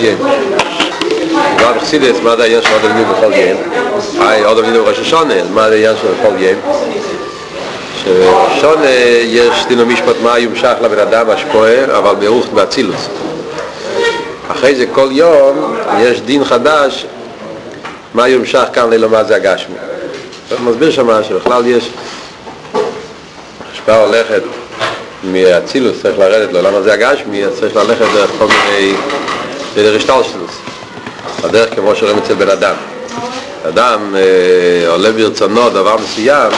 יום. כבר בחסידס, מה זה העניין של בכל יום? היי, אודם נידו בראש השונה, מה זה העניין של בכל יום? שבשונה יש דינו משפט מה יומשך לבן אדם השפועה, אבל ברוך באצילוס. אחרי זה כל יום יש דין חדש מה יומשך כאן ללמה זה הגשמי. הוא מסביר שם שבכלל יש השפעה הולכת מהצילוס צריך לרדת לעולם הזה הגשמי, אז צריך ללכת דרך כל מיני, דרך השתלשלוס. הדרך כמו שרואים אצל בן אדם. אדם אה, עולה ברצונו דבר מסוים,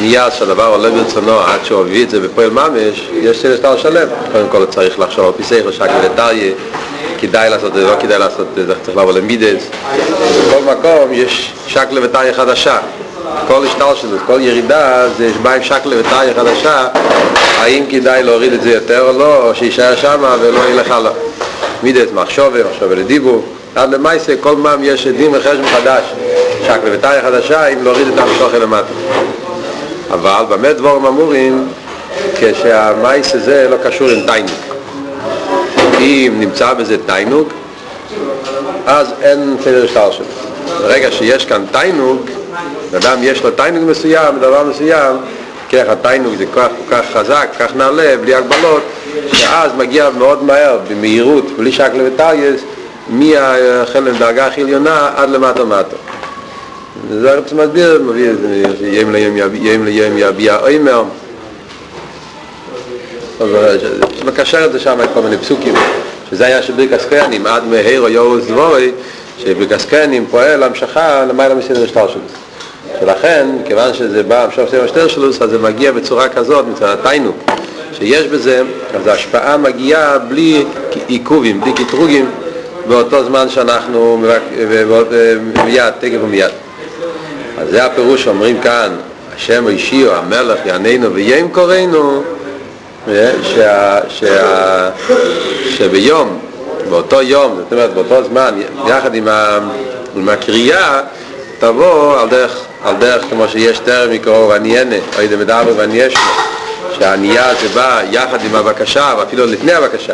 מיד שהדבר עולה ברצונו עד שהוא הביא את זה בפועל ממש, יש שטר שלם. קודם כל צריך לחשוב על פיסי חשק ולטריה, כדאי לעשות את זה, לא כדאי לעשות את זה, צריך לבוא למידס. בכל מקום יש שקלה וטריה חדשה. כל השטר שלו, כל ירידה, זה יש בה עם שקלה וטריה חדשה, האם כדאי להוריד את זה יותר או לא, או שישאר שם ולא ילך הלאה. מידס מחשובה, מחשובה לדיבור. עד למעשה כל פעם יש דין וחשב חדש, שקלה וטריה חדשה, אם להוריד את המשוכן למטה. אבל באמת דבורם אמורים כשהמייס הזה לא קשור עם תיינוק אם נמצא בזה תיינוק אז אין סדר שטר שלו ברגע שיש כאן תיינוק אדם יש לו תיינוק מסוים, דבר מסוים ככה התיינוק זה כל כך חזק, כך נעלה, בלי הגבלות שאז מגיע מאוד מהר, במהירות, בלי שקל וטרייס מהחלם דרגה הכי עליונה עד למטה מטה. זה הרב מסביר, מביא ים ליום ים ליום יביע אוימר מקשר את זה שם כל מיני פסוקים שזה היה שברכס כהנים עד מהר או יורס דבורי שברכס כהנים פועל המשכה למעלה מסדר שטר שלו ולכן, כיוון שזה בא המשך מסדר שטר שלו אז זה מגיע בצורה כזאת מצד התיינוק שיש בזה, אז ההשפעה מגיעה בלי עיכובים, בלי קטרוגים באותו זמן שאנחנו מיד, תקף ומיד. אז זה הפירוש שאומרים כאן, השם האישי או המלך יעננו ויים קוראנו, שה, שביום, באותו יום, זאת אומרת באותו זמן, יחד עם, ה, עם הקריאה, תבוא על דרך, על דרך כמו שיש טרם יקראו ועניינה, או ידע מדבר ועניישנו, שהענייה בא יחד עם הבקשה, ואפילו לפני הבקשה.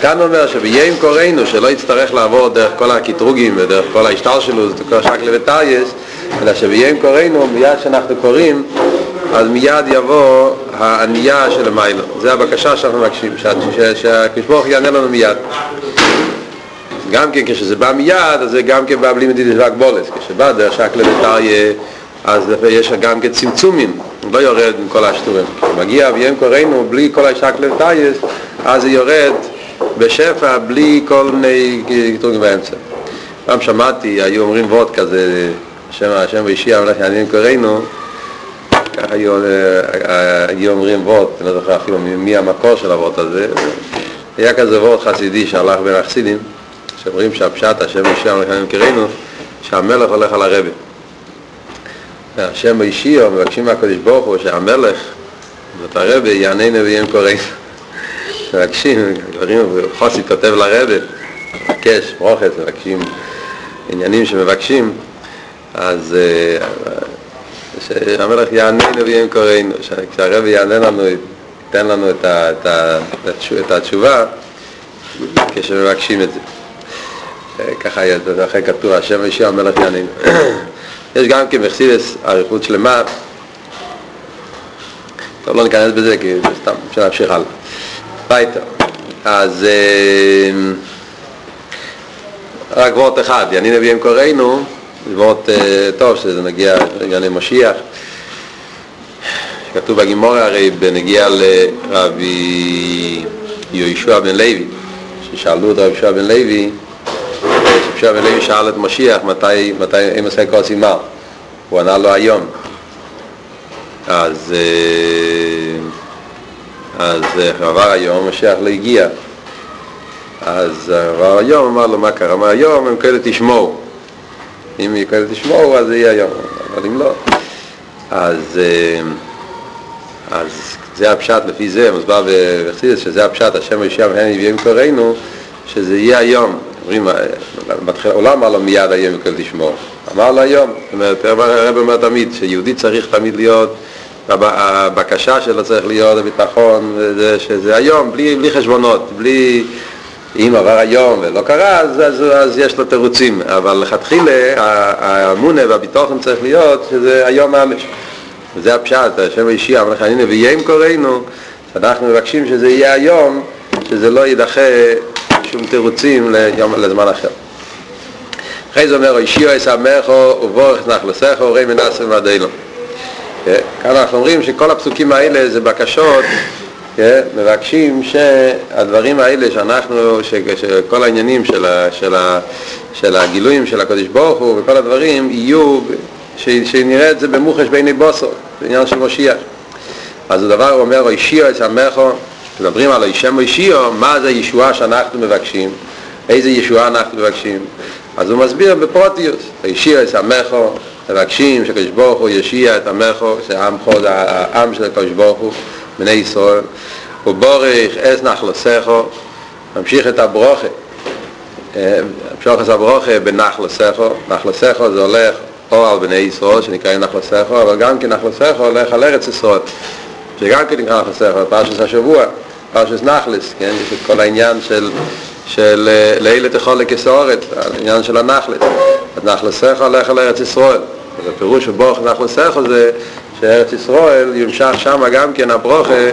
כאן אומר שביים קוראנו, שלא יצטרך לעבור דרך כל הקטרוגים ודרך כל ההשתל שלו, זה כל שקלה וטרייס, אלא שביים קוראנו, מיד שאנחנו קוראים, אז מיד יבוא הענייה של המיילו. זה הבקשה שאנחנו מבקשים, שהקדוש ברוך יענה לנו מיד. גם כן כשזה בא מיד, אז זה גם כן בא בלי מדידת והגבולת. כשבא דרך שקלה וטריה, אז יש גם כן צמצומים, לא יורד עם כל השטורים. כשמגיע ויים קוראנו בלי כל השקלה וטריה, אז זה יורד בשפע בלי כל מיני קטרוגים באמצע. פעם שמעתי, היו אומרים וורד כזה, השם, השם ואישי המלך יעניין קוראנו, ככה היו, היו אומרים וורד, אני לא זוכר אפילו מי המקור של הוורד הזה, היה כזה וורד חסידי שהלך בין החסידים, שאומרים שהפשט, השם ואישי המלך יעניין קוראנו, שהמלך הולך על הרבי. השם האישי, או מבקשים מהקדוש ברוך הוא שהמלך, זאת הרבי, יעננו ויהיה קוראנו. מבקשים, דברים, חוסי כותב לרבה, מבקש, ברוכת, מבקשים עניינים שמבקשים, אז שהמלך יעננו ויהיה קוראנו, כשהרבה יענה לנו, ייתן לנו את, ה, את, ה, את התשובה כשמבקשים את זה. ככה אחרי כתוב, השם אישי המלך יעננו. יש גם כן בחסידס אריכות שלמה, טוב לא ניכנס בזה כי זה סתם, אפשר להמשיך הלאה. ביתה. אז רק וורט אחד, יני נביאים קוראינו, וורט טוב שזה נגיע לענייני משיח. כתוב בגימורה הרי בנגיע לרבי יהושע בן לוי, ששאלו את רבי יהושע בן לוי, יהושע בן לוי שאל את משיח מתי, מתי הם עושה כל סימר, הוא ענה לו היום. אז אז עבר היום, משיח לא הגיע. אז עבר היום, אמר לו, מה קרה? אמר, היום הם כאלה תשמעו. אם כאלה תשמעו, אז זה יהיה היום. אבל אם לא... אז, אז זה הפשט לפי זה, מוסבר בחסידס, שזה הפשט, השם הישיעה והן יביאים קוראינו, שזה יהיה היום. אומרים, בתחילה, הוא לא אמר לו מיד היום וכל תשמעו. אמר לו היום. זאת אומרת, הרב אומר תמיד, שיהודי צריך תמיד להיות הבקשה שלו צריך להיות הביטחון, שזה היום, בלי, בלי חשבונות, בלי, אם עבר היום ולא קרה, אז, אז, אז יש לו תירוצים, אבל לכתחילה האמונה והביטוחן צריך להיות שזה היום ממש. וזה הפשט, השם האישי, אבל הנה ויהם קוראינו, שאנחנו מבקשים שזה יהיה היום, שזה לא יידחה שום תירוצים ליום, לזמן אחר. אחרי זה אומר, אישיו ישמחו ובורך נחלוסךו ורי מנסר ועדינו. כאן אנחנו אומרים שכל הפסוקים האלה זה בקשות, מבקשים שהדברים האלה שאנחנו, שכל העניינים של, ה, של, ה, של הגילויים של הקדוש ברוך הוא וכל הדברים יהיו, שנראה את זה במוחש בעיני בוסו, בעניין של מושיח. אז הדבר אומר, אישיו ישמחו, מדברים על אישם אישיו, מה זה הישועה שאנחנו מבקשים, איזה ישועה אנחנו מבקשים. אז הוא מסביר בפרוטיוס, הישיר את עמכו, מבקשים שקדוש ברוך הוא ישיע את שעמכו זה העם של הקדוש ברוך הוא, בני ישראל, ובורך אס נחלוסכו, ממשיך את הברוכה, את הברוכה בנחלוסכו, נחלוסכו זה הולך או על בני ישראל שנקראים נחלוסכו, אבל גם כן נחלוסכו הולך על ארץ ישראל, שגם כן נקרא נחלוסכו, פרשת השבוע, פרשת נחלס, כן, יש את כל העניין של של לילה תכול לכסורת, העניין של הנחלת. אז נחלסך הולך על ארץ ישראל. אז הפירוש של ברוך נחלסך זה שארץ ישראל ימשך שם גם כן הברוכה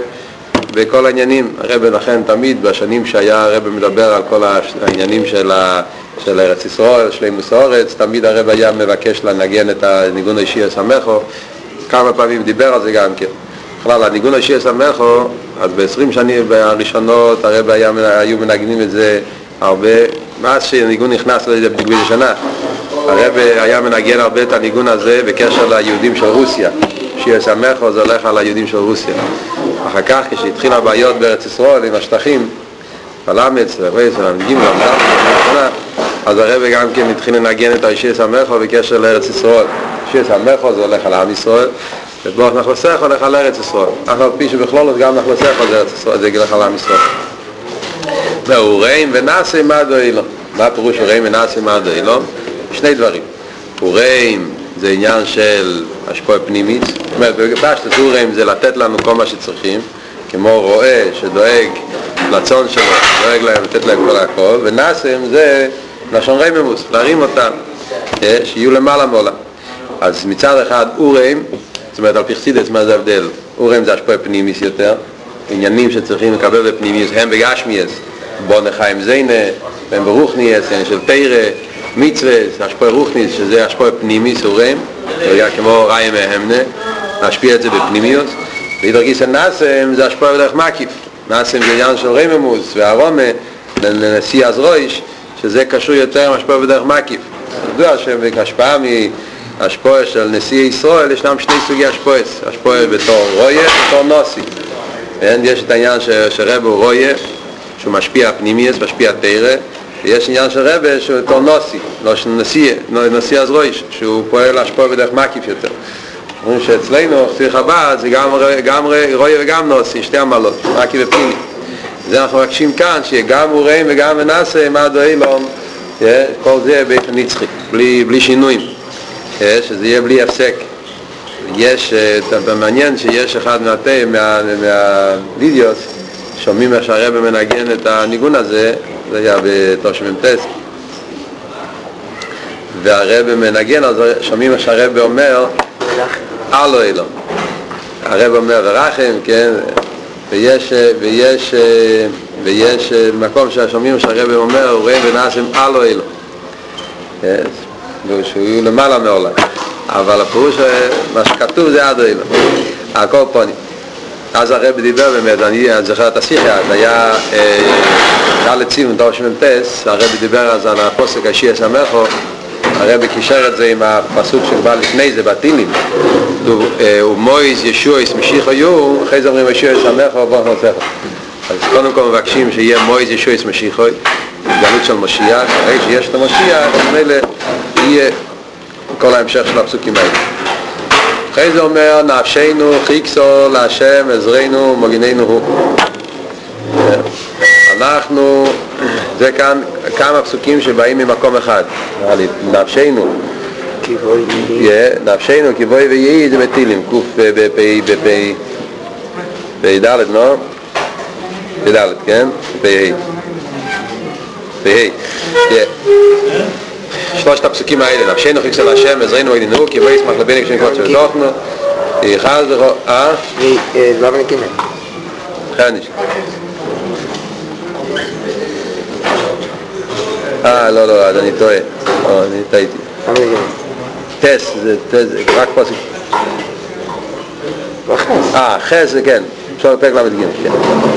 בכל העניינים. הרב לכן תמיד בשנים שהיה הרב מדבר על כל העניינים של, ה, של ארץ ישראל, שלימוס אורץ, תמיד הרב היה מבקש לנגן את הניגון האישי הסמכו, כמה פעמים דיבר על זה גם כן. בכלל, הניגון השיר סמכו, אז ב-20 שנים הראשונות הרב היו מנגנים את זה הרבה, מאז שהניגון נכנס לזה בדיוק שנה, הרב היה מנגן הרבה את הניגון הזה בקשר ליהודים של רוסיה. שיר סמכו זה הולך על היהודים של רוסיה. אחר כך, כשהתחילה הבעיות בארץ ישראל עם השטחים, בלמץ, רבייס, ולמגיעים, אז הרב גם כן התחיל לנגן את השיר סמכו בקשר לארץ ישראל. שיר סמכו זה הולך על עם ישראל. ובוח נחלסך הולך על ארץ ישראל. אף על פי שבכלול גם נחלסך על ארץ ישראל, זה ילך על עם ישראל. ואוראים ונעשה מעדו אילון. מה הפירוש אוראים ונעשה מעדו אילון? שני דברים. אוראים זה עניין של השפוע פנימית. זאת אומרת, בפשטות אוראים זה לתת לנו כל מה שצריכים, כמו רועה שדואג לצון שלו, דואג להם, לתת להם כל הכל, ונעשם זה לשון רממוס, להרים אותם, שיהיו למעלה מעולם. אז מצד אחד אוראים זאת אומרת, על פרסידס מה זה הבדל? אורם זה השפוע פנימיס יותר, עניינים שצריכים לקבל בפנימיס, הם בגשמיאס, בוא נחיים זיינה, הם ברוכניאס, הם של תירה, מצווה, השפוע רוכניס, שזה השפוע פנימיס אורם, זה כמו ראי מהמנה, להשפיע את זה בפנימיוס, ואידרגיס הנאסם זה השפוע בדרך מקיף, נאסם זה עניין של רממוס והרומה, לנשיא הזרויש, שזה קשור יותר עם השפוע בדרך מקיף. שהשפעה מ... השפועה של נשיא ישראל, ישנם שני סוגי השפועס, השפועה בתור רויה ובתור נוסי. כן? יש את העניין שרב הוא רויה, שהוא משפיע פנימיוס, משפיע תרא, ויש עניין של רבה שהוא בתור נוסי, לא של נשיא, נשיא אז רויש, שהוא פועל השפועה בדרך מקיף יותר. אומרים שאצלנו, חצי חב"ד, זה גם, גם רויה וגם נוסי, שתי עמלות, מקיף ופנימי. זה אנחנו מבקשים כאן, שיהיה גם אוראים וגם מנסה, מה דואי לו, כל זה באופן נצחי, בלי, בלי שינויים. שזה יהיה בלי הפסק. יש, מעניין שיש אחד מהתה, מה, מהווידאוס, שומעים איך שהרבא מנגן את הניגון הזה, זה היה בתושמ"ט, והרבא מנגן, אז שומעים איך שהרבא אומר, הלו אלו. הרבא אומר ורחם, כן, ויש, ויש, ויש מקום שהשומעים שהרבא אומר, רואה ונעשם הלו אלו. שהוא למעלה מעולם אבל הפירוש מה שכתוב זה עד אילו על כל פונים אז הרב דיבר באמת, אני זוכר את השיחה, זה היה קל לציון, דור שממתס, הרב דיבר אז על הפוסק השיר סמכו הרב קישר את זה עם הפסוק שבא לפני זה, בתילים ומויז ישועס משיחו יהיו, אחרי זה אומרים ישועס סמכו ובוא נוצחו אז קודם כל מבקשים שיהיה מויז ישועס משיחו התגלות של משיח, אחרי שיש את המשיח, אז יהיה כל ההמשך של הפסוקים האלה. אחרי זה אומר, נפשנו חיקסו להשם עזרנו מגיננו הוא. אנחנו, זה כאן כמה פסוקים שבאים ממקום אחד. נפשנו, נפשנו כבוי ויהי זה בטילים, קוף בפ"ד, פ"ד, כן? פ"ה. בה' שלושת הפסוקים האלה, נפשנו חיכס אל השם, עזרנו אלינו, כי בואי ישמח לבני כשנקרא של דוכנו, אחד וכו, אה? למה נקימת? חניש. אה, לא, לא, אז אני טועה. לא, אני טעיתי. למה? טס, זה טס, זה רק פסוק. לא. אה, חס זה כן. אפשר לפרק ל"ג, כן.